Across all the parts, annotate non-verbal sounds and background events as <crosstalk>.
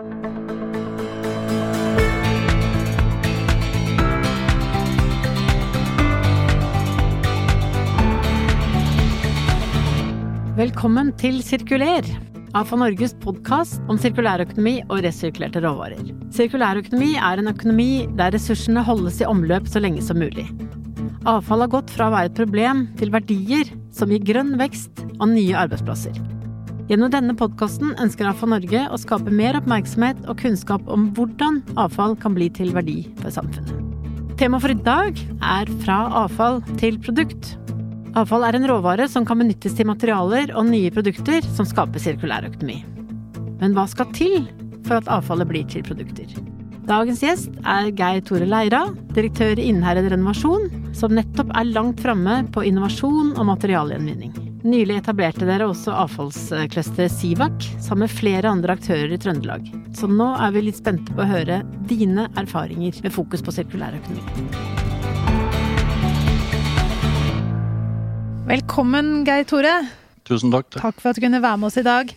Velkommen til Sirkuler, AFA Norges podkast om sirkulærøkonomi og resirkulerte råvarer. Sirkulærøkonomi er en økonomi der ressursene holdes i omløp så lenge som mulig. Avfall har gått fra å være et problem til verdier som gir grønn vekst og nye arbeidsplasser. Gjennom denne podkasten ønsker AFA Norge å skape mer oppmerksomhet og kunnskap om hvordan avfall kan bli til verdi for samfunnet. Temaet for i dag er Fra avfall til produkt. Avfall er en råvare som kan benyttes til materialer og nye produkter som skaper sirkulær økonomi. Men hva skal til for at avfallet blir til produkter? Dagens gjest er Geir Tore Leira, direktør i Innherred Renovasjon, som nettopp er langt framme på innovasjon og materialgjenvinning. Nylig etablerte dere også avfallsclusteret Sivak sammen med flere andre aktører i Trøndelag. Så nå er vi litt spente på å høre dine erfaringer med fokus på sirkulærøkonomi. Velkommen, Geir Tore. Tusen takk. Takk for at du kunne være med oss i dag.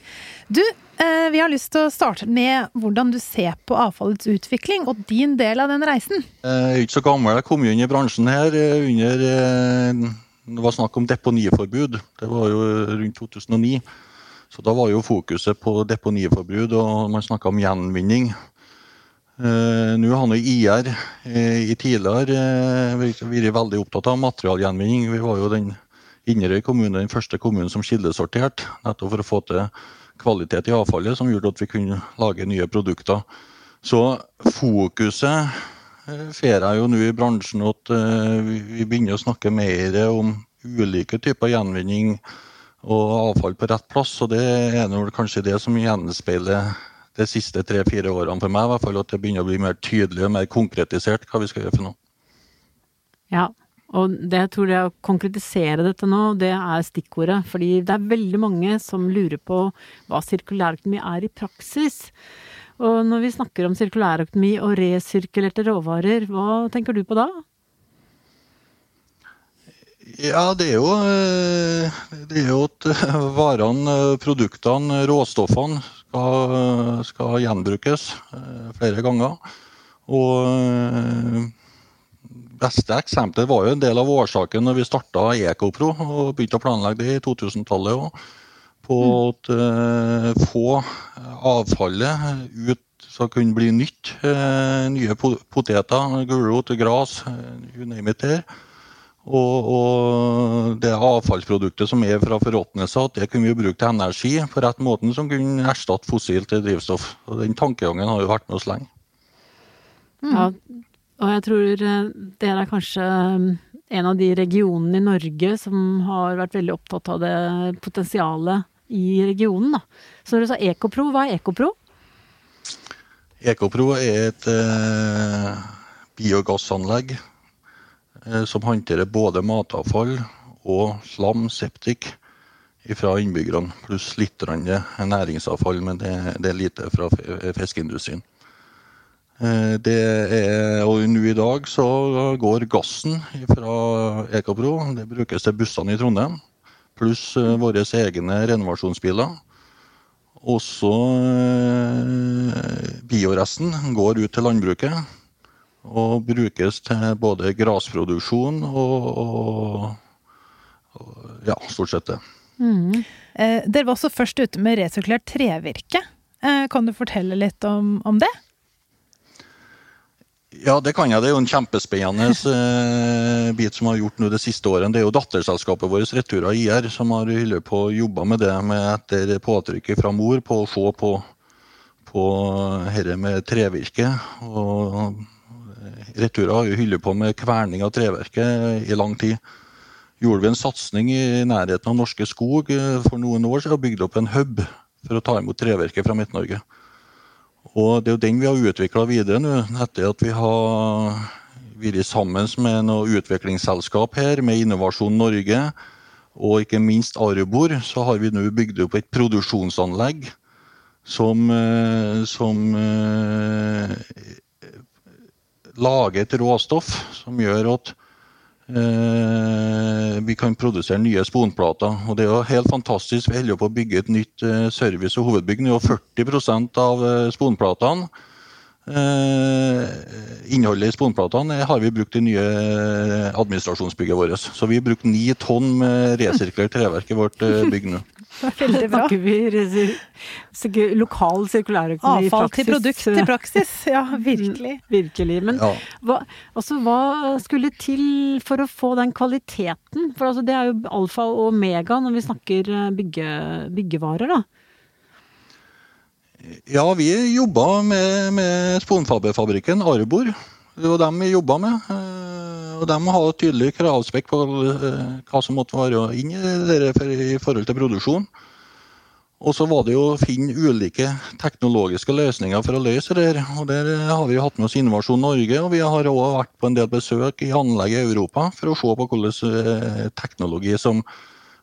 Du, eh, vi har lyst til å starte med hvordan du ser på avfallets utvikling og din del av den reisen. Jeg er ikke så gammel. Jeg kom jo inn i bransjen her eh, under eh, Det var snakk om deponiforbud. Det var jo rundt 2009. Så da var jo fokuset på deponiforbud, og man snakka om gjenvinning. Nå har nå IR i tidligere vært veldig opptatt av materialgjenvinning. Vi var jo den Inderøy kommune den første kommunen som kildesorterte, nettopp for å få til kvalitet i avfallet, som gjorde at vi kunne lage nye produkter. Så fokuset eh, ser jeg jo nå i bransjen at eh, vi begynner å snakke mer om ulike typer gjenvinning og avfall på rett plass. Og det er kanskje det som gjenspeiler de siste tre-fire årene for meg. i hvert fall At det begynner å bli mer tydelig og mer konkretisert hva vi skal gjøre for noe. Ja, og det jeg tror det å konkretisere dette nå, det er stikkordet. Fordi det er veldig mange som lurer på hva sirkulærøkonomi er i praksis. Og når vi snakker om sirkulærøkonomi og resirkulerte råvarer, hva tenker du på da? Ja, det er jo, eh, det er jo at varene, produktene, råstoffene skal, skal gjenbrukes eh, flere ganger. Og beste eksempelet var jo en del av årsaken når vi starta Ekopro og begynte å planlegge det i 2000-tallet òg. På mm. å uh, få avfallet ut så det kunne bli nytt. Uh, nye poteter, gulrot, gras, uh, you name it there. Og, og, det avfallsproduktet som er fra forråtnelse, at det kunne vi bruke til energi på rett måten som kunne erstatte fossilt drivstoff. Og Den tankegangen har jo vært med oss lenge. Ja, og jeg tror det er kanskje eh, en av de regionene i Norge som har vært veldig opptatt av det potensialet i regionen. Da. Så når du sa Ekopro, hva er Ekopro? Ekopro er et eh, biogassanlegg eh, som håndterer både matavfall og slam, septik, fra innbyggerne. Pluss litt næringsavfall, men det, det er lite fra fiskeindustrien. Eh, det er, og nå i dag så går gassen fra Ekopro. Det brukes til bussene i Trondheim. Pluss eh, våre egne renovasjonsbiler. Også eh, bioresten går ut til landbruket. Og brukes til både grasproduksjon og, og, og ja, stort sett det. Mm. Eh, dere var også først ute med resirkulert trevirke. Eh, kan du fortelle litt om, om det? Ja, det kan jeg. Det er jo en kjempespennende eh, bit som har gjort nå det siste året. Det er jo datterselskapet vårt Retura IR som har på å jobbe med det med etter påtrykket fra mor på å se på, på dette med trevirke. Og Retura har jo holdt på med kverning av trevirke i lang tid. Gjorde vi en satsing i nærheten av Norske Skog eh, for noen år siden og bygde opp en hub for å ta imot trevirke fra Midt-Norge. Og det er jo den vi har utvikla videre nå, etter at vi har vært sammen med noe utviklingsselskap her, med Innovasjon Norge og ikke minst Arbor, så har vi nå bygd opp et produksjonsanlegg som, eh, som uh, lager et råstoff som gjør at Eh, vi kan produsere nye sponplater. og Det er jo helt fantastisk. Vi holder på å bygge et nytt eh, service- og hovedbygg. Nå 40 av eh, sponplatene Eh, innholdet i sponplatene har vi brukt i nye administrasjonsbygget vårt. Så vi har brukt ni tonn med resirkulert treverk i vårt bygg nå. <laughs> Veldig bra. Snakker vi lokal sirkulærøkonomi i praksis? Avfall til produkt i praksis, <laughs> ja virkelig. Virkelig. Men ja. hva, altså, hva, skulle til for å få den kvaliteten? For altså, det er jo alfa og omega når vi snakker bygge, byggevarer, da. Ja, vi jobba med, med sponfaberfabrikken Arbor. Det var dem vi jobba med. Eh, og de har tydelig kravspekk på eh, hva som måtte være inn i forhold til produksjon. Og så var det jo å finne ulike teknologiske løsninger for å løse det. Og Der har vi hatt med oss Innovasjon Norge, og vi har òg vært på en del besøk i anlegg i Europa for å se på eh, teknologi som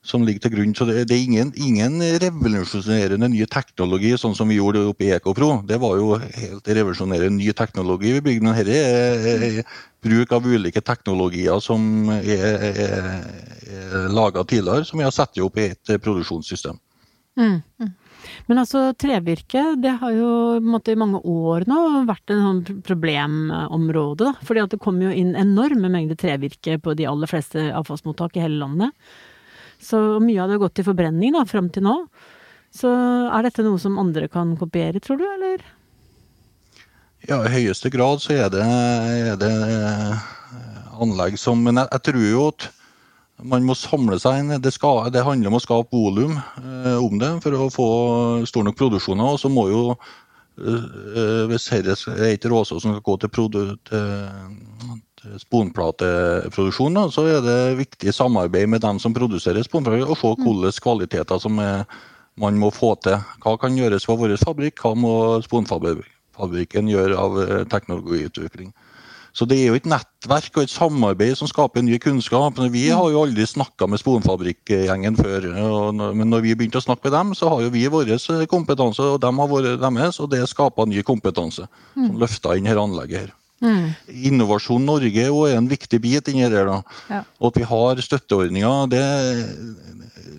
som ligger til grunn. Så det, det er ingen, ingen, revolusjonerende ny teknologi, sånn som vi gjorde oppe i Ekopro. Det var jo helt revolusjonerende ny teknologi vi bygde. Men dette er, er, bruk av ulike teknologier som er, er, er laga tidligere, som vi har satt opp i et produksjonssystem. Mm. Men altså trevirke, det har jo måte, i mange år nå vært en sånn problemområde. Da. Fordi at det kommer jo inn enorme mengder trevirke på de aller fleste avfallsmottak i hele landet. Så mye av det har gått til forbrenning da, fram til nå. Så er dette noe som andre kan kopiere, tror du, eller? Ja, i høyeste grad så er det, er det eh, anlegg som Men jeg, jeg, tror jo at man må samle seg inn. Det, skal, det handler om å skape volum eh, om det for å få stor nok produksjoner. Og så må jo eh, hvis dette er ikke råstoff som skal gå til, produ, til, så er det viktig samarbeid med dem som produserer sponplater, og se mm. hvilke kvaliteter som er, man må få til. Hva kan gjøres for vår fabrikk, hva må sponfabrikken gjøre av eh, teknologiutvikling. Så det er jo et nettverk og et samarbeid som skaper ny kunnskap. Vi mm. har jo aldri snakka med sponfabrikkgjengen før, men når vi begynte å snakke med dem, så har jo vi vår kompetanse, og de har vår deres, og det skaper ny kompetanse som mm. løfter inn her anlegget her. Mm. Innovasjon Norge er en viktig bit inni der. da. Ja. Og at vi har støtteordninger. Det,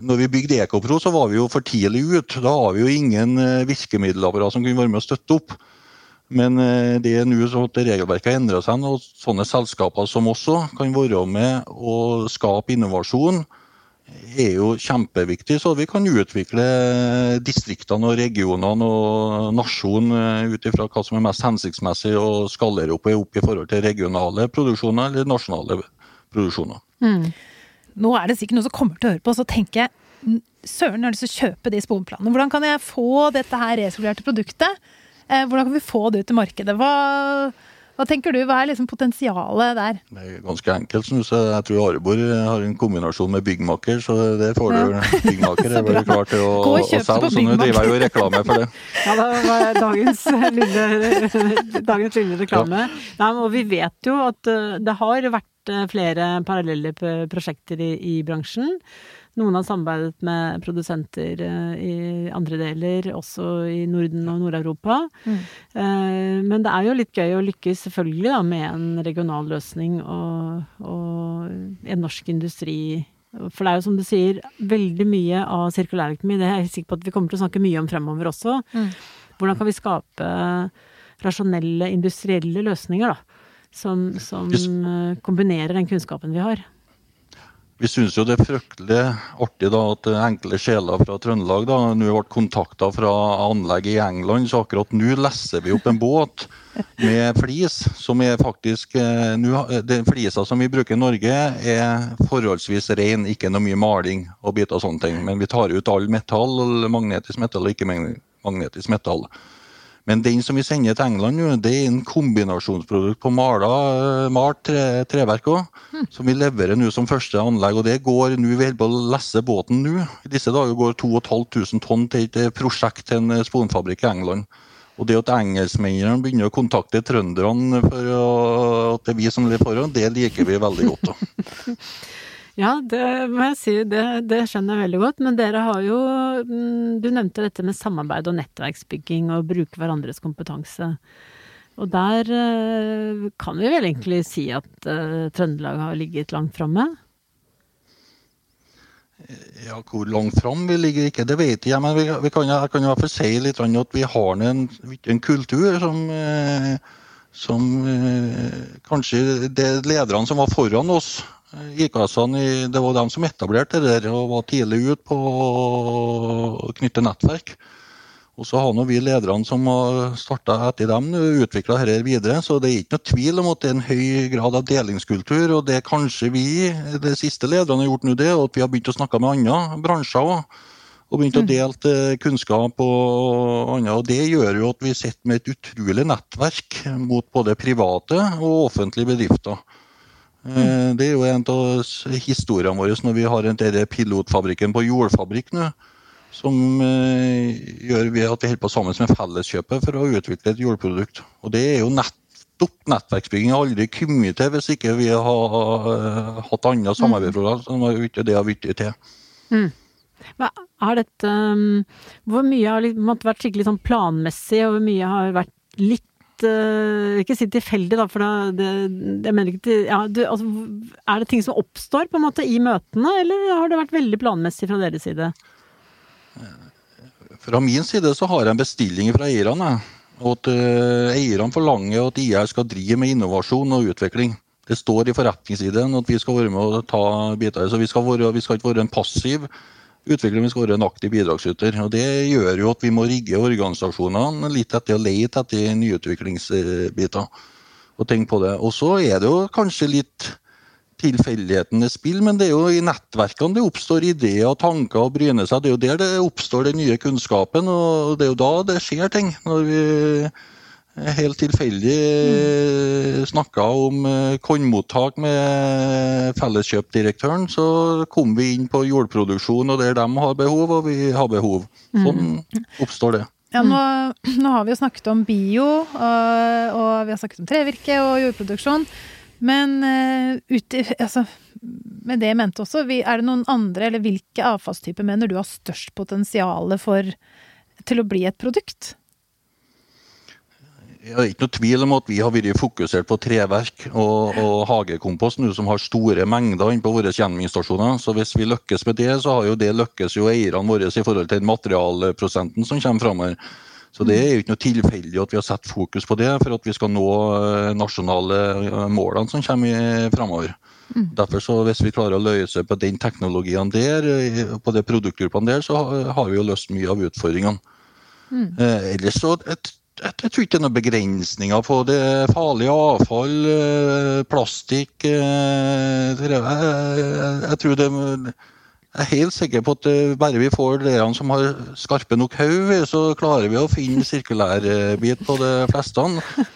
når vi bygde Ekopro, så var vi jo for tidlig ut. Da har vi jo ingen eh, virkemiddelapparat som kunne være med å støtte opp. Men eh, det er nå sånn at regelverket har endra seg, og sånne selskaper som også kan være med å skape innovasjon er jo kjempeviktig, så vi kan utvikle distriktene og regionene og nasjonen eh, ut ifra hva som er mest hensiktsmessig å skalere opp, opp i forhold til regionale produksjoner eller nasjonale produksjoner. Mm. Nå er det sikkert noen som kommer til å høre på, og tenker søren, jeg har lyst til å kjøpe de sponplanene. Hvordan kan jeg få dette her resirkulerte produktet? Eh, hvordan kan vi få det ut i markedet? Hva hva tenker du, hva er liksom potensialet der? Det er ganske enkelt. Så jeg tror Arbor har en kombinasjon med byggmaker, så det får du. Ja. <laughs> Byggmaker er vel klar til å, å selge, så nå driver jeg jo reklame for det. <laughs> Ja, det var dagens lille, <laughs> dagens lille reklame. Ja. Nei, og vi vet jo at eh, det har vært eh, flere parallelle prosjekter i, i bransjen. Noen har samarbeidet med produsenter eh, i andre deler, også i Norden og Nord-Europa. Mm. Eh, men det er jo litt gøy å lykkes selvfølgelig da, med en regional løsning og, og en norsk industri for det er jo som du sier, veldig mye av sirkulærøkonomi, det er jeg sikker på at vi kommer til å snakke mye om fremover også. Mm. Hvordan kan vi skape rasjonelle, industrielle løsninger, da? Som, som kombinerer den kunnskapen vi har. Vi syns jo det er fryktelig artig da, at enkle sjeler fra Trøndelag da, nå ble kontakta fra anlegg i England. Så akkurat nå leser vi opp en båt med flis, som er faktisk eh, nu, Den flisa som vi bruker i Norge, er forholdsvis ren, ikke noe mye maling og biter og sånne ting. Men vi tar ut all metall, magnetisk metall og ikke magnetisk metall. Men den som vi sender til England, nå, det er en kombinasjonsprodukt på mala, malt tre, treverk òg. Mm. Som vi leverer nå som første anlegg. og det går nå, Vi holder på å lesse båten nå. I disse dager går 2500 tonn til et prosjekt til en sponfabrikk i England. Og det at engelskmennene begynner å kontakte trønderne for å, at det er vi som ligger foran, det liker vi veldig godt. <laughs> Ja, det må jeg si, det, det, skjønner jeg veldig godt. Men dere har jo mm, Du nevnte dette med samarbeid og nettverksbygging og bruke hverandres kompetanse. Og der eh, kan vi vel egentlig si at eh, Trøndelag har ligget langt framme? Ja, Hvor langt fram vi ligger ikke, det vet jeg. Men vi, vi kan, jeg kan i hvert fall si litt at vi har en, en kultur som, eh, som kanskje det lederne som var foran oss IKS-ene, Det var de som etablerte det der og var tidlig ute på å knytte nettverk. Og så har vi lederne som har starta etter dem, utvikla dette videre. Så det er ikke noe tvil om at det er en høy grad av delingskultur. Og det er kanskje vi, de siste lederne, har gjort nå det, og at vi har begynt å snakke med andre bransjer òg. Og begynt å mm. dele kunnskap og annet. Og det gjør jo at vi sitter med et utrolig nettverk mot både private og offentlige bedrifter. Mm. Det er jo en av historiene våre når vi har denne pilotfabrikken på jordfabrikk nå som eh, gjør vi at vi holder på sammen med Felleskjøpet for å utvikle et jordprodukt. Og det er jo nettopp nettverksbygging aldri kommet til hvis ikke vi har uh, hatt andre samarbeidsprogram Mm. det har blitt til. Mm. Har dette, um, hvor mye har liksom, vært skikkelig sånn planmessig, og hvor mye har vært litt uh, Ikke si tilfeldig, da, for det, jeg mener ikke til, ja, du, altså, Er det ting som oppstår på en måte i møtene, eller har det vært veldig planmessig fra deres side? Fra min side så har jeg en bestilling fra eierne. At uh, eierne forlanger at IR skal drive med innovasjon og utvikling. Det står i forretningssiden at vi skal være med og ta biter. Så vi skal, være, vi skal ikke være en passiv utvikler, vi skal være en aktiv bidragsyter. Og Det gjør jo at vi må rigge organisasjonene litt etter å lete etter nyutviklingsbiter. Og tenke på det. Og så er det jo kanskje litt tilfeldighetenes spill, men det er jo i nettverkene det oppstår ideer og tanker og bryner seg. Det er jo der det oppstår den nye kunnskapen, og det er jo da det skjer ting. Når vi helt tilfeldig mm. snakka om eh, kornmottak med Felleskjøpdirektøren, så kom vi inn på jordproduksjon og der de har behov, og vi har behov. Sånn mm. oppstår det. Ja, nå, nå, har vi jo snakket om bio, og, og vi har snakket om trevirke og jordproduksjon. Men uh, ut, altså, med det jeg mente også, er det noen andre, eller hvilke avfallstyper mener du har størst potensial for til å bli et produkt? Det er ikke noe tvil om at vi har vært fokusert på treverk og, og hagekompost, som har store mengder inne på våre gjenvinningsstasjoner. Så hvis vi lykkes med det, så har jo det lykkes jo eierne våre i forhold til materialprosenten som kommer framover. Så det er jo ikke noe tilfeldig at vi har satt fokus på det for at vi skal nå eh, nasjonale eh, målene som kommer framover. Mm. Derfor så Hvis vi klarer å løse på den teknologien der, eh, på de produktgruppene der, så har vi jo løst mye av utfordringene. Mm. Ellers så jeg, jeg, jeg, tror ikke det er noen begrensninger på det. Farlig avfall, plastikk jeg, jeg, tror det jeg er helt sikker på at uh, bare vi får de som har skarpe nok hode, så klarer vi å finne sirkulærbit på de fleste.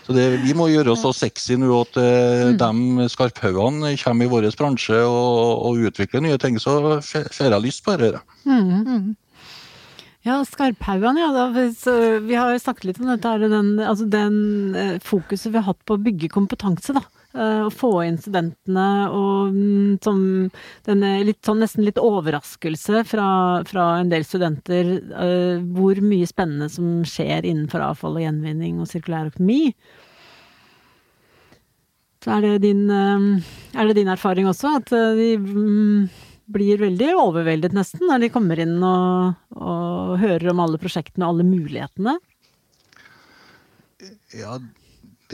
Så det, vi må gjøre oss så sexy nå at mm. de skarphaugene kommer i vår bransje og, og, utvikler nye ting. Så ser jeg lyst på det. Mm. mm. Ja, skarphaugene, ja. Vi har jo snakket litt om dette. Den, altså den uh, fokuset vi har hatt på å bygge kompetanse, da. Eh, å få inn studentene og mm, som denne litt sånn nesten litt overraskelse fra, fra en del studenter hvor mye spennende som skjer innenfor avfall og gjenvinning og sirkulær økonomi. Så er det din, er det din erfaring også at de um, blir veldig overveldet nesten når de kommer inn og, og hører om alle prosjektene og alle mulighetene? Ja,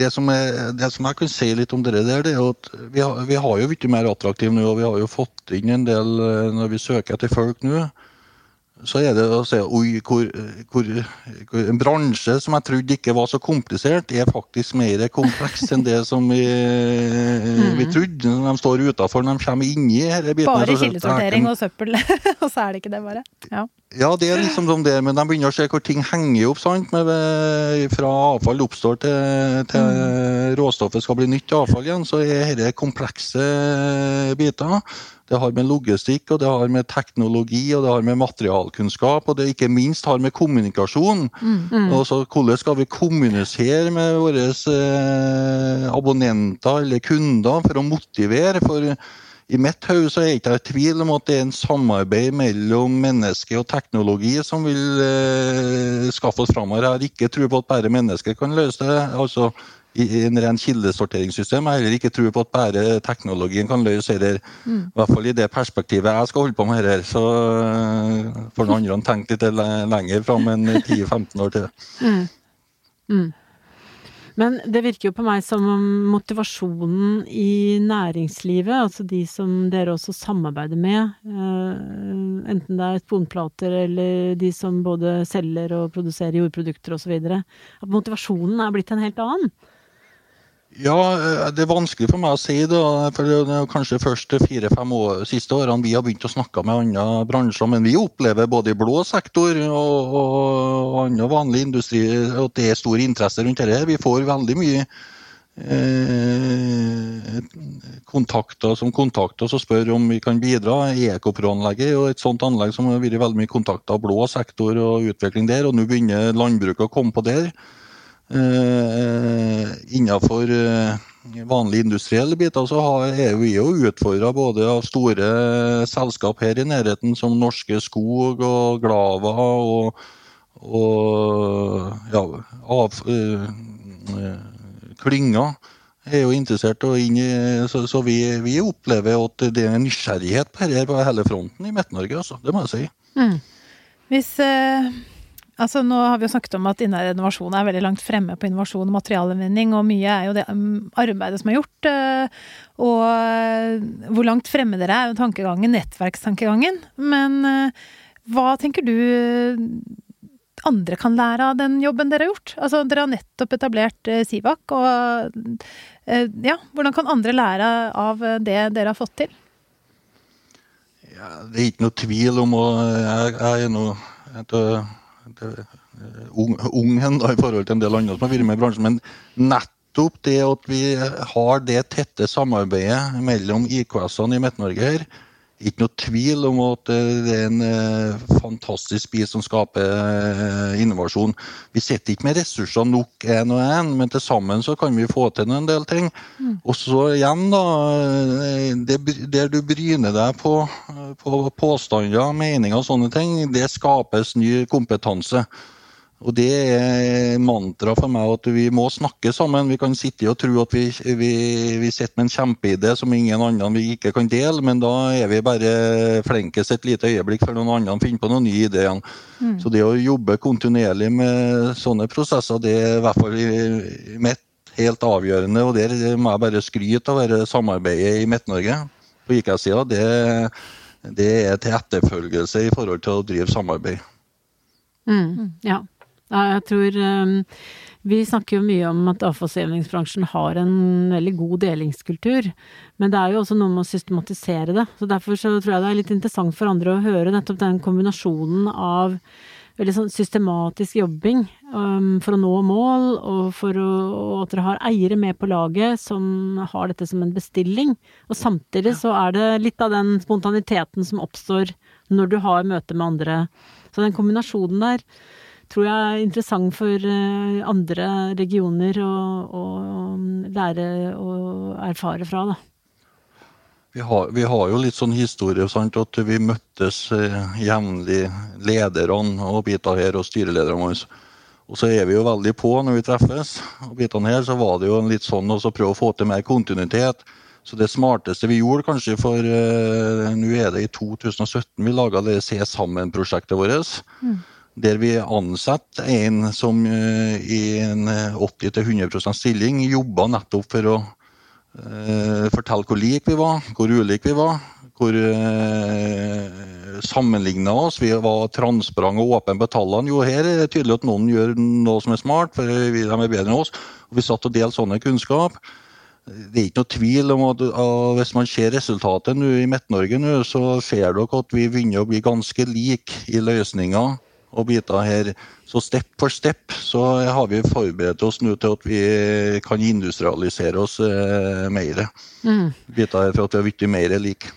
det som, er, det som, jeg kan si litt om det der, det er at vi har, vi har jo blitt mer attraktive nå. og Vi har jo fått inn en del eh, når vi søker etter folk nå. Så er det å si oi, hvor, hvor, hvor, En bransje som jeg trodde ikke var så komplisert, er faktisk mer kompleks enn det som vi, mm. <laughs> vi trodde. Når de står utafor, når de kommer inni disse bitene. Bare kildesortering og søppel, <laughs> og så er det ikke det, bare. Ja. Ja, det er liksom som det, men de begynner å se hvor ting henger opp. sant? Med, fra avfall oppstår til, til mm. råstoffet skal bli nytt avfall igjen, så er dette komplekse biter. Det har med logistikk, og det har med teknologi og det har med materialkunnskap og det ikke minst har med kommunikasjon. Mm. mm. Og så Hvordan skal vi kommunisere med våre eh, abonnenter eller kunder for å motivere? for i mitt hode er jeg ikke i tvil om at det er en samarbeid mellom menneske og teknologi som vil eh, skaffe oss framover. Jeg har ikke tro på at bare mennesker kan løse det. altså i en ren kildesorteringssystem. Jeg har heller ikke tro på at bare teknologien kan løse det. Mm. I hvert fall i det perspektivet jeg skal holde på med her. Så eh, får noen andre tenke litt lenger fram enn 10-15 år til. Mm. Mm. Men det virker jo på meg som om motivasjonen i næringslivet, altså de som dere også samarbeider med, eh, enten det er sponplater eller de som både selger og produserer jordprodukter osv., at motivasjonen er blitt en helt annen. Ja, eh, det er vanskelig for meg å si. da, for Det er kanskje først fire-fem år, siste årene vi har begynt å snakke med andre bransjer. Men vi opplever både i blå sektor og, og annen vanlig industri at det er stor interesse rundt dette. Vi får veldig mye eh, kontakter som kontakter som spør om vi kan bidra. Ekopro-anlegget er et sånt anlegg som har vært veldig mye kontakter av blå sektor og utvikling der. Og nå begynner landbruket å komme på der. Eh, innenfor eh, vanlige industrielle biter så er vi jo utfordra både av store selskap her i nærheten som Norske Skog og Glava og, og ja, av, uh, klynger er jo interessert inn i, så, så vi, vi, opplever at det er nysgjerrighet på her, på hele fronten i Midt-Norge, altså. Det må jeg si. Mm. Hvis uh Altså, nå har vi jo snakket om at innovasjon er veldig langt fremme på innovasjon og materialgjenvinning, og mye er jo det um, arbeidet som er gjort. Eh, og eh, hvor langt fremme dere er, tankegangen, nettverkstankegangen. Men eh, hva tenker du andre kan lære av den jobben dere har gjort? Altså, dere har nettopp etablert Sivak, og ja, hvordan kan andre lære av det dere har fått til? Ja, det er ikke noe tvil om, og jeg, jeg er noe ung, ungen da, i forhold til en del andre som har vært med i bransjen. Men nettopp det at vi har det tette samarbeidet mellom IKS-ene i Midt-Norge her, ikke noe tvil om at det er en eh, fantastisk bil som skaper eh, innovasjon. Vi sitter ikke med ressurser nok én og én, men til sammen så kan vi få til en del ting. Mm. Og så igjen, da. Eh, det, der du bryner deg på, på påstander, meninger og sånne ting, det skapes ny kompetanse. Og Det er mantra for meg at vi må snakke sammen. Vi kan sitte og tro at vi, vi, vi sitter med en kjempeidé som ingen andre vi ikke kan dele, men da er vi bare flinkest et lite øyeblikk før noen andre finner på noen nye ideer. Mm. Så det å jobbe kontinuerlig med sånne prosesser, det er i hvert fall mitt helt avgjørende. Og der må jeg bare skryte av dette samarbeidet i Midt-Norge på IKS-sida. Det, det, er til etterfølgelse i forhold til å drive samarbeid. Mm, ja. Ja, jeg tror um, Vi snakker jo mye om at avfallsgjenvinningsbransjen har en veldig god delingskultur, men det er jo også noe med å systematisere det. Så derfor så tror jeg det er litt interessant for andre å høre nettopp den kombinasjonen av veldig sånn systematisk jobbing um, for å nå mål, og for å, og at dere har eiere med på laget som har dette som en bestilling. Og samtidig så er det litt av den spontaniteten som oppstår når du har møte med andre. Så den kombinasjonen der tror jeg er interessant for eh, andre regioner å, å lære og erfare fra, da. Vi har, vi har, jo litt sånn historie sant, at vi møttes eh, jevnlig, lederne og biter her og styrelederne våre. Og så er vi jo veldig på når vi treffes. og bitene her, Så var det jo litt sånn å prøve å få til mer kontinuitet. Så det smarteste vi gjorde kanskje for uh, Nå er det i 2017 vi laga det Se sammen-prosjektet vårt. Mm der vi ansetter en som uh, i en 80-100 eh, stilling jobba nettopp for å uh, fortelle hvor like vi var, hvor ulike vi var. Hvor uh, sammenligna oss. Vi var transparente og åpne på tallene. Jo, her er det tydelig at noen gjør noe som er smart, for de er bedre enn oss. Og vi satt og delte sånne kunnskap. Det er ikke noe tvil om at hvis man ser resultatet nå i Midt-Norge, så ser dere at vi begynner å bli ganske like i løsninger og biter her. Så step for step så har vi forberedt oss nå til at vi kan industrialisere oss eh, mer. Mm. Biter her for at vi har blitt mer like.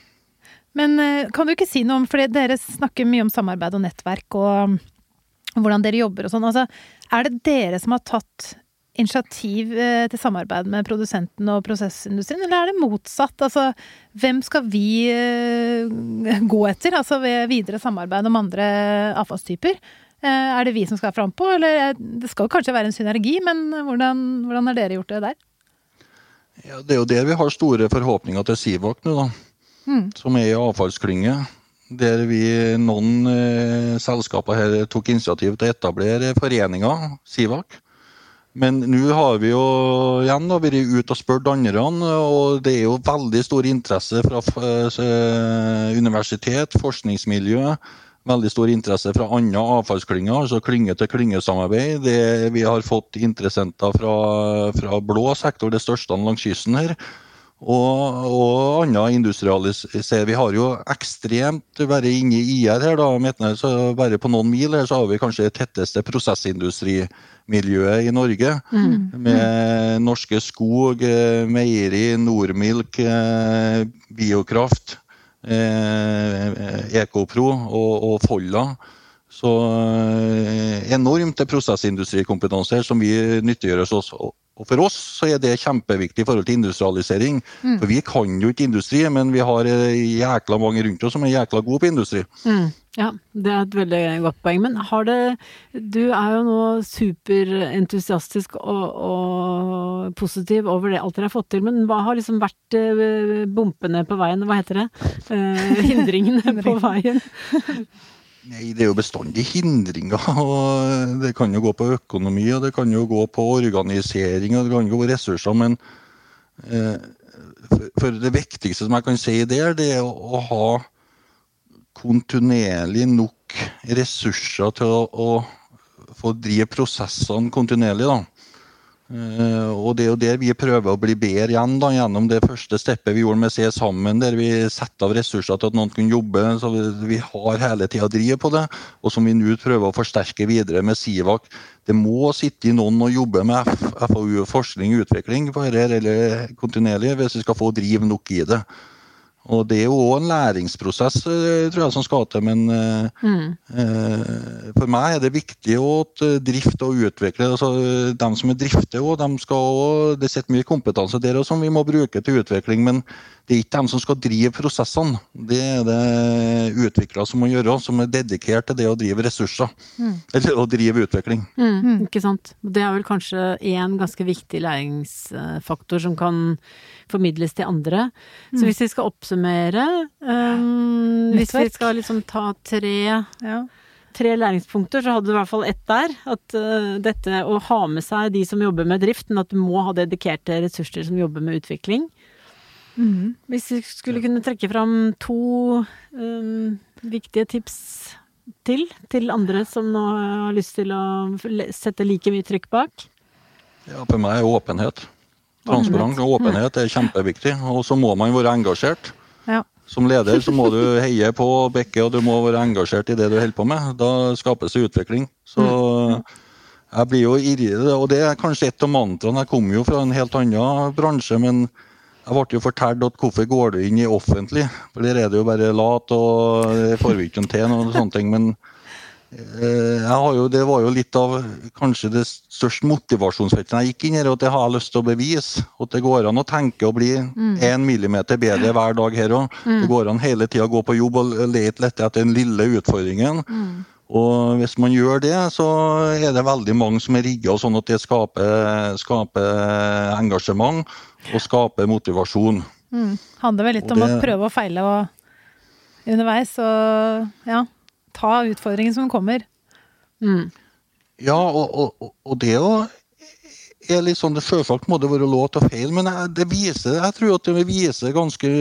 Men eh, kan du ikke si noe om, for dere snakker mye om samarbeid og nettverk og hvordan dere jobber og sånn. Altså, er det dere som har tatt initiativ eh, til samarbeid med produsenten og prosessindustrien, eller er det motsatt? Altså, hvem skal vi eh, gå etter, altså ved videre samarbeid om andre avfallstyper? Eh, er det vi som skal frampå, eller det skal kanskje være en synergi, men hvordan, hvordan har dere gjort det der? Ja, det er jo der vi har store forhåpninger til Sivak nå, da. Mm. Som er i avfallsklynge. Der vi, noen eh, selskaper her tok initiativ til å etablere foreninga Sivak. Men nå har vi jo igjen da, vært ute og spurt andre, og det er jo veldig stor interesse fra eh, universitet, forskningsmiljø. Veldig stor interesse fra andre avfallsklynger, altså klynge-til-klynge-samarbeid. Vi har fått interessenter fra, fra, blå sektor, det største langs kysten her. Og, og andre industrialiserer. Vi har jo ekstremt Bare inne i IR her, da, så bare på noen mil her, så har vi kanskje det tetteste prosessindustrimiljøet i Norge. Mm. Med Norske Skog, eh, Meieri, Nordmilk, eh, Biokraft, eh, Ekopro og, og Folla. Så enormt prosessindustrikompetanse her som vi nyttiggjør oss og For oss så er det kjempeviktig i forhold til industrialisering. Mm. For vi kan jo ikke industri, men vi har jækla mange rundt oss som er jækla gode på industri. Mm. Ja, det er et veldig godt poeng. Men har det Du er jo nå superentusiastisk og, og positiv over det alt dere har fått til, men hva har liksom vært uh, bumpene på veien? Hva heter det? Eh, <laughs> hindringene på veien? <laughs> Nei, det er jo bestandig hindringer. <laughs> og Det kan jo gå på økonomi, og det kan jo gå på organisering, og det kan jo gå på ressurser. Men eh, for, det viktigste som jeg kan si der, det er å, å ha kontinuerlig nok ressurser til å, å få drive prosessene kontinuerlig. da. Uh, og det er jo der vi prøver å bli bedre igjen, da, gjennom det første steppet vi gjorde med Se sammen, der vi setter av ressurser til at noen kunne jobbe. så Vi, har hele tida drive på det, og som vi nå prøver å forsterke videre med Sivak. Det må sitte i noen og jobbe med FAU, forskning og utvikling for her, eller kontinuerlig, hvis vi skal få drive nok i det. Og det er jo òg en læringsprosess, eh, tror jeg, som skal til. Men eh, mm. eh, for meg er det viktig at eh, drift og utvikle altså De som er drifter, òg, de skal òg det sitter mye kompetanse der som vi må bruke til utvikling. Men det er ikke de som skal drive prosessene. Det er det utviklere som må gjøre, som er dedikert til det å drive ressurser. Mm. Eller å drive utvikling. Mm, mm. ikke sant. Det er vel kanskje én ganske viktig læringsfaktor som kan formidles til andre. Så mm. hvis vi skal oppsummere um, Hvis vi skal liksom ta tre ja tre læringspunkter, så hadde du i hvert fall ett der. At uh, dette å ha med seg de som jobber med drift, men at du må ha dedikerte ressurser som jobber med utvikling. Mm. Hvis vi skulle kunne trekke fram to um, viktige tips til, til andre som nå har lyst til å sette like mye trykk bak? Ja, for meg er åpenhet. Transparent og åpenhet er kjempeviktig. Og så må man være engasjert. Som leder så må du heie på Bekke, og du må være engasjert i det du holder på med. Da skapes det utvikling. Så mm. jeg blir jo irritert, og det er kanskje et av mantraene. Jeg kommer jo fra en helt annen bransje, men jeg ble jo fortalt at hvorfor går du inn i offentlig? For der er det jo bare lat, og det får vi ikke til og sånne ting. men jo, det var jo litt av kanskje det største motivasjonsfeltet jeg gikk inn her, at det har jeg lyst til å bevise. At det går an å tenke og bli én mm. millimeter bedre hver dag her òg. Mm. Det går an hele tida å gå på jobb og lete etter den lille utfordringen. Mm. Og hvis man gjør det, så er det veldig mange som er rigga sånn at det skaper, skaper, engasjement og skaper motivasjon. Mm. Handler vel litt det, om å prøve og feile og underveis og ja ta utfordringen som kommer. Mm. Ja, og, og, og det er litt sånn, Selvsagt må det være lov til å feile, men det viser, jeg tror at det viser ganske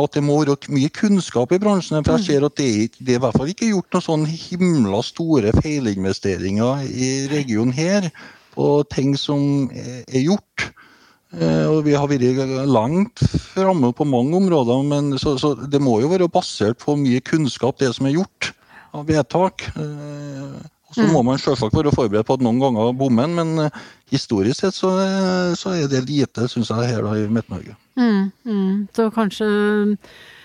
at det må være mye kunnskap i bransjen. for Jeg mm. ser at det, det er i hvert fall ikke gjort noen sånn himla store feilinvesteringer i regionen her på ting som er gjort. Eh, og vi har vært langt framme på mange områder, men så, så det må jo være basert på mye kunnskap, det som er gjort av vedtak. Eh, og så må mm. man selvsagt være forberedt på at noen ganger bommer men eh, historisk sett så, så, er det lite, syns jeg, her da, i Midt-Norge. Mm, mm. Så kanskje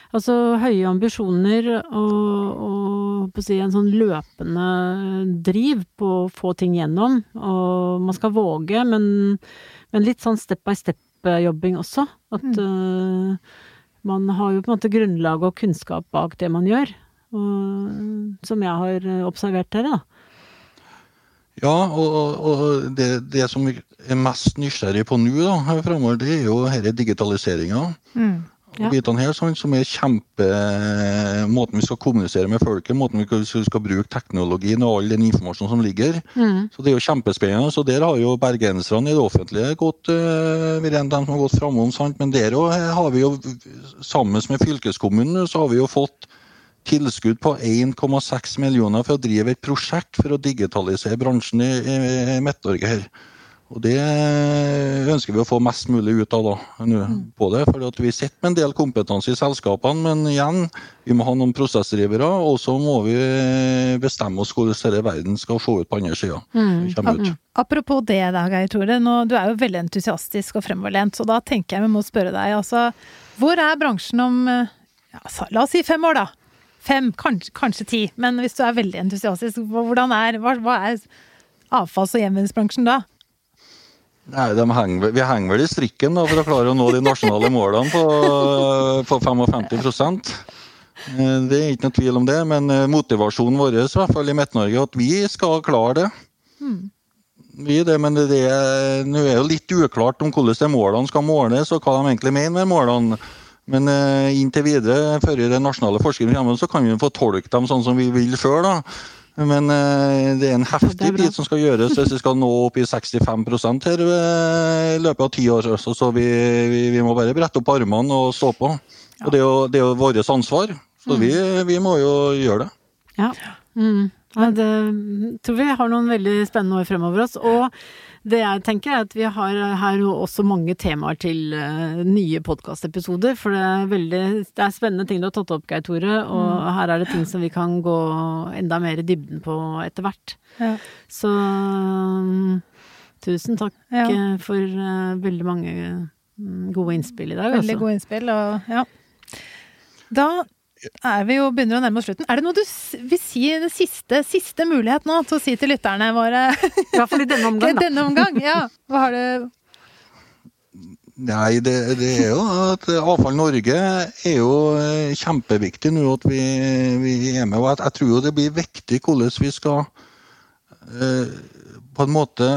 Altså høye ambisjoner og, og på å si, en sånn løpende driv på å få ting gjennom. Og man skal våge, men, men litt sånn step by step-jobbing også. At uh, man har jo på en måte grunnlag og kunnskap bak det man gjør. Og, som jeg har observert her, da. Ja, og, og det, det, som vi er mest nysgjerrig på nå, da, fremover, det er jo denne digitaliseringa. Mm. Ja. Bitene her, sånn, som er kjempe Måten vi skal kommunisere med folket, måten vi skal, skal bruke teknologien og all den informasjonen som ligger. Mm. Så Det er jo kjempespennende. så Der har jo bergenserne i det offentlige gått øh, vi er en dem som har gått framom. Men der òg har vi jo, sammen med fylkeskommunen, så har vi jo fått tilskudd på 1,6 millioner for å drive et prosjekt for å digitalisere bransjen i, i Midt-Norge her. Og Det ønsker vi å få mest mulig ut av da, nå på det. For vi sitter med en del kompetanse i selskapene, men igjen, vi må ha noen prosessdrivere. Og så må vi bestemme oss hvordan denne verden skal se ut på andre sida. Mm. Apropos det da, Geir Tore. Nå, du er jo veldig entusiastisk og fremoverlent, så da tenker jeg vi må spørre deg. Altså, hvor er bransjen om ja, la oss si fem år, da? Fem, kanskje, kanskje ti. Men hvis du er veldig entusiastisk, hvordan er, hva, hva er avfalls- og gjenvinningsbransjen da? Nei, henger, Vi henger vel i strikken da, for å klare å nå de nasjonale målene på, på 55% Det er ikke noe tvil om det, men motivasjonen vår i hvert fall i Midt-Norge at vi skal klare det. Mm. Vi det, men det er, nå er jo litt uklart om hvordan målene skal måles, og hva de egentlig mener med målene. Men uh, inntil videre, før den nasjonale forskningen kommer, så kan vi få tolke dem sånn som vi vil før. da. Men uh, det er en heftig bit som skal gjøres hvis vi skal nå opp i 65 her uh, i løpet av ti år. Så, så vi, vi, vi, må bare brette opp armene og stå på. Ja. Og det er jo, det er jo vårt ansvar, så mm. vi, vi, må jo gjøre det. Ja. Mm. ja det tror vi har noen veldig spennende år fremover oss. og det jeg tenker er at vi har her også mange temaer til uh, nye podkastepisoder. For det er veldig Det er spennende ting du har tatt opp, Geir Tore. Og mm. her er det ting som vi kan gå enda mer i dybden på etter hvert. Ja. Så um, tusen takk ja. Eh, for veldig mange um, gode innspill i dag. Veldig altså. gode innspill, og ja. Da er vi jo begynner å nærme oss slutten. Er det noe du vil si den siste, siste mulighet nå til å si til lytterne våre? I hvert fall i denne omgang, <laughs> da. denne omgang, ja. Hva har du Nei, det, det, er jo at Avfall Norge er jo eh, kjempeviktig nå at vi, vi er med. og jeg, jeg, tror jo det blir viktig hvordan vi skal eh, på en måte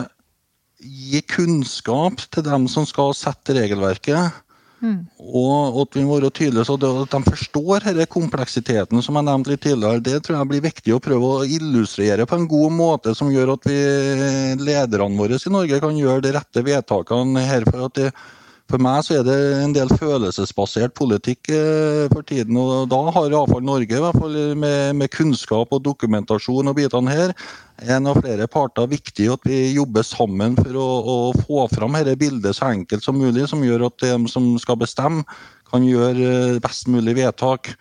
gi kunnskap til dem som skal sette regelverket. Mm. Og at vi må være tydelige så at de forstår denne kompleksiteten som jeg nevnte litt tidligere. Det tror jeg blir viktig å prøve å illustrere på en god måte som gjør at vi lederne våre i Norge kan gjøre de rette vedtakene her. for at det for meg så er det en del følelsesbasert politikk eh, for tiden. og Da har iallfall Norge, i hvert fall med, med, kunnskap og dokumentasjon og bitene her, en av flere parter viktig at vi jobber sammen for å, å få fram dette bildet så enkelt som mulig, som gjør at de som skal bestemme, kan gjøre best mulig vedtak.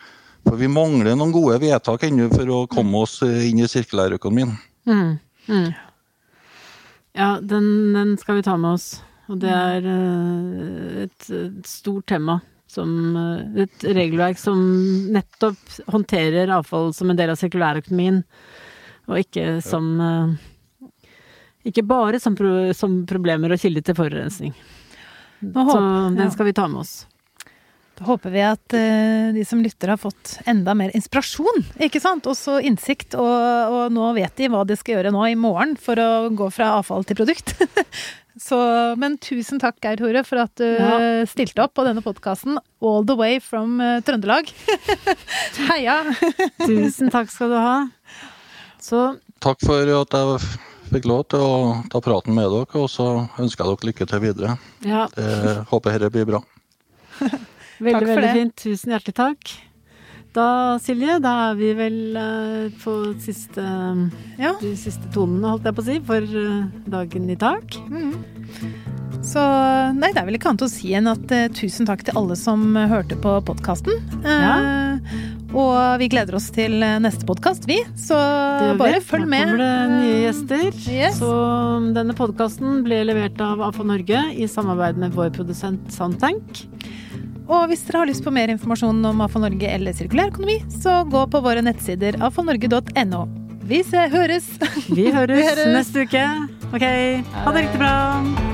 For vi mangler noen gode vedtak ennå for å komme oss inn i sirkulærøkonomien. Mm, mm. Ja, den, den skal vi ta med oss. Og det er eh, et, et stort tema. Som eh, et regelverk som nettopp håndterer avfall som en del av sirkulærøkonomien, og ikke som eh, Ikke bare som, pro, som problemer og kilder til forurensning. Så den skal vi ta med oss. Da håper vi at uh, de som lytter har fått enda mer inspirasjon, ikke sant? Også innsikt, og, og, nå vet de hva de skal gjøre nå i morgen for å gå fra avfall til produkt. <laughs> Så, men tusen takk, Geir Tore, for at du ja. stilte opp på denne podkasten all the way from uh, Trøndelag. <laughs> Heia! tusen takk skal du ha. Så Takk for at jeg fikk lov til å ta praten med dere, og så ønsker jeg dere lykke til videre. Ja. Jeg håper dette blir bra. veldig, veldig fint. Tusen hjertelig takk. Da, Silje, da er vi vel uh, på siste, ja. de siste tonene, holdt jeg på å si, for uh, dagen i dag. Mm. Så nei, det er vel ikke annet å si enn at uh, tusen takk til alle som hørte på podkasten. Ja. Og vi gleder oss til neste podkast, vi. Så bare følg med. Nå kommer det nye gjester. Yes. Så um, denne podkasten ble levert av AFA Norge i samarbeid med vår produsent Soundtank. Og hvis dere har lyst på mer informasjon om AFO Norge eller sirkulær økonomi, så gå på våre nettsider afonorge.no. Vi se, høres! <laughs> Vi høres neste uke. Ok, ha det riktig bra.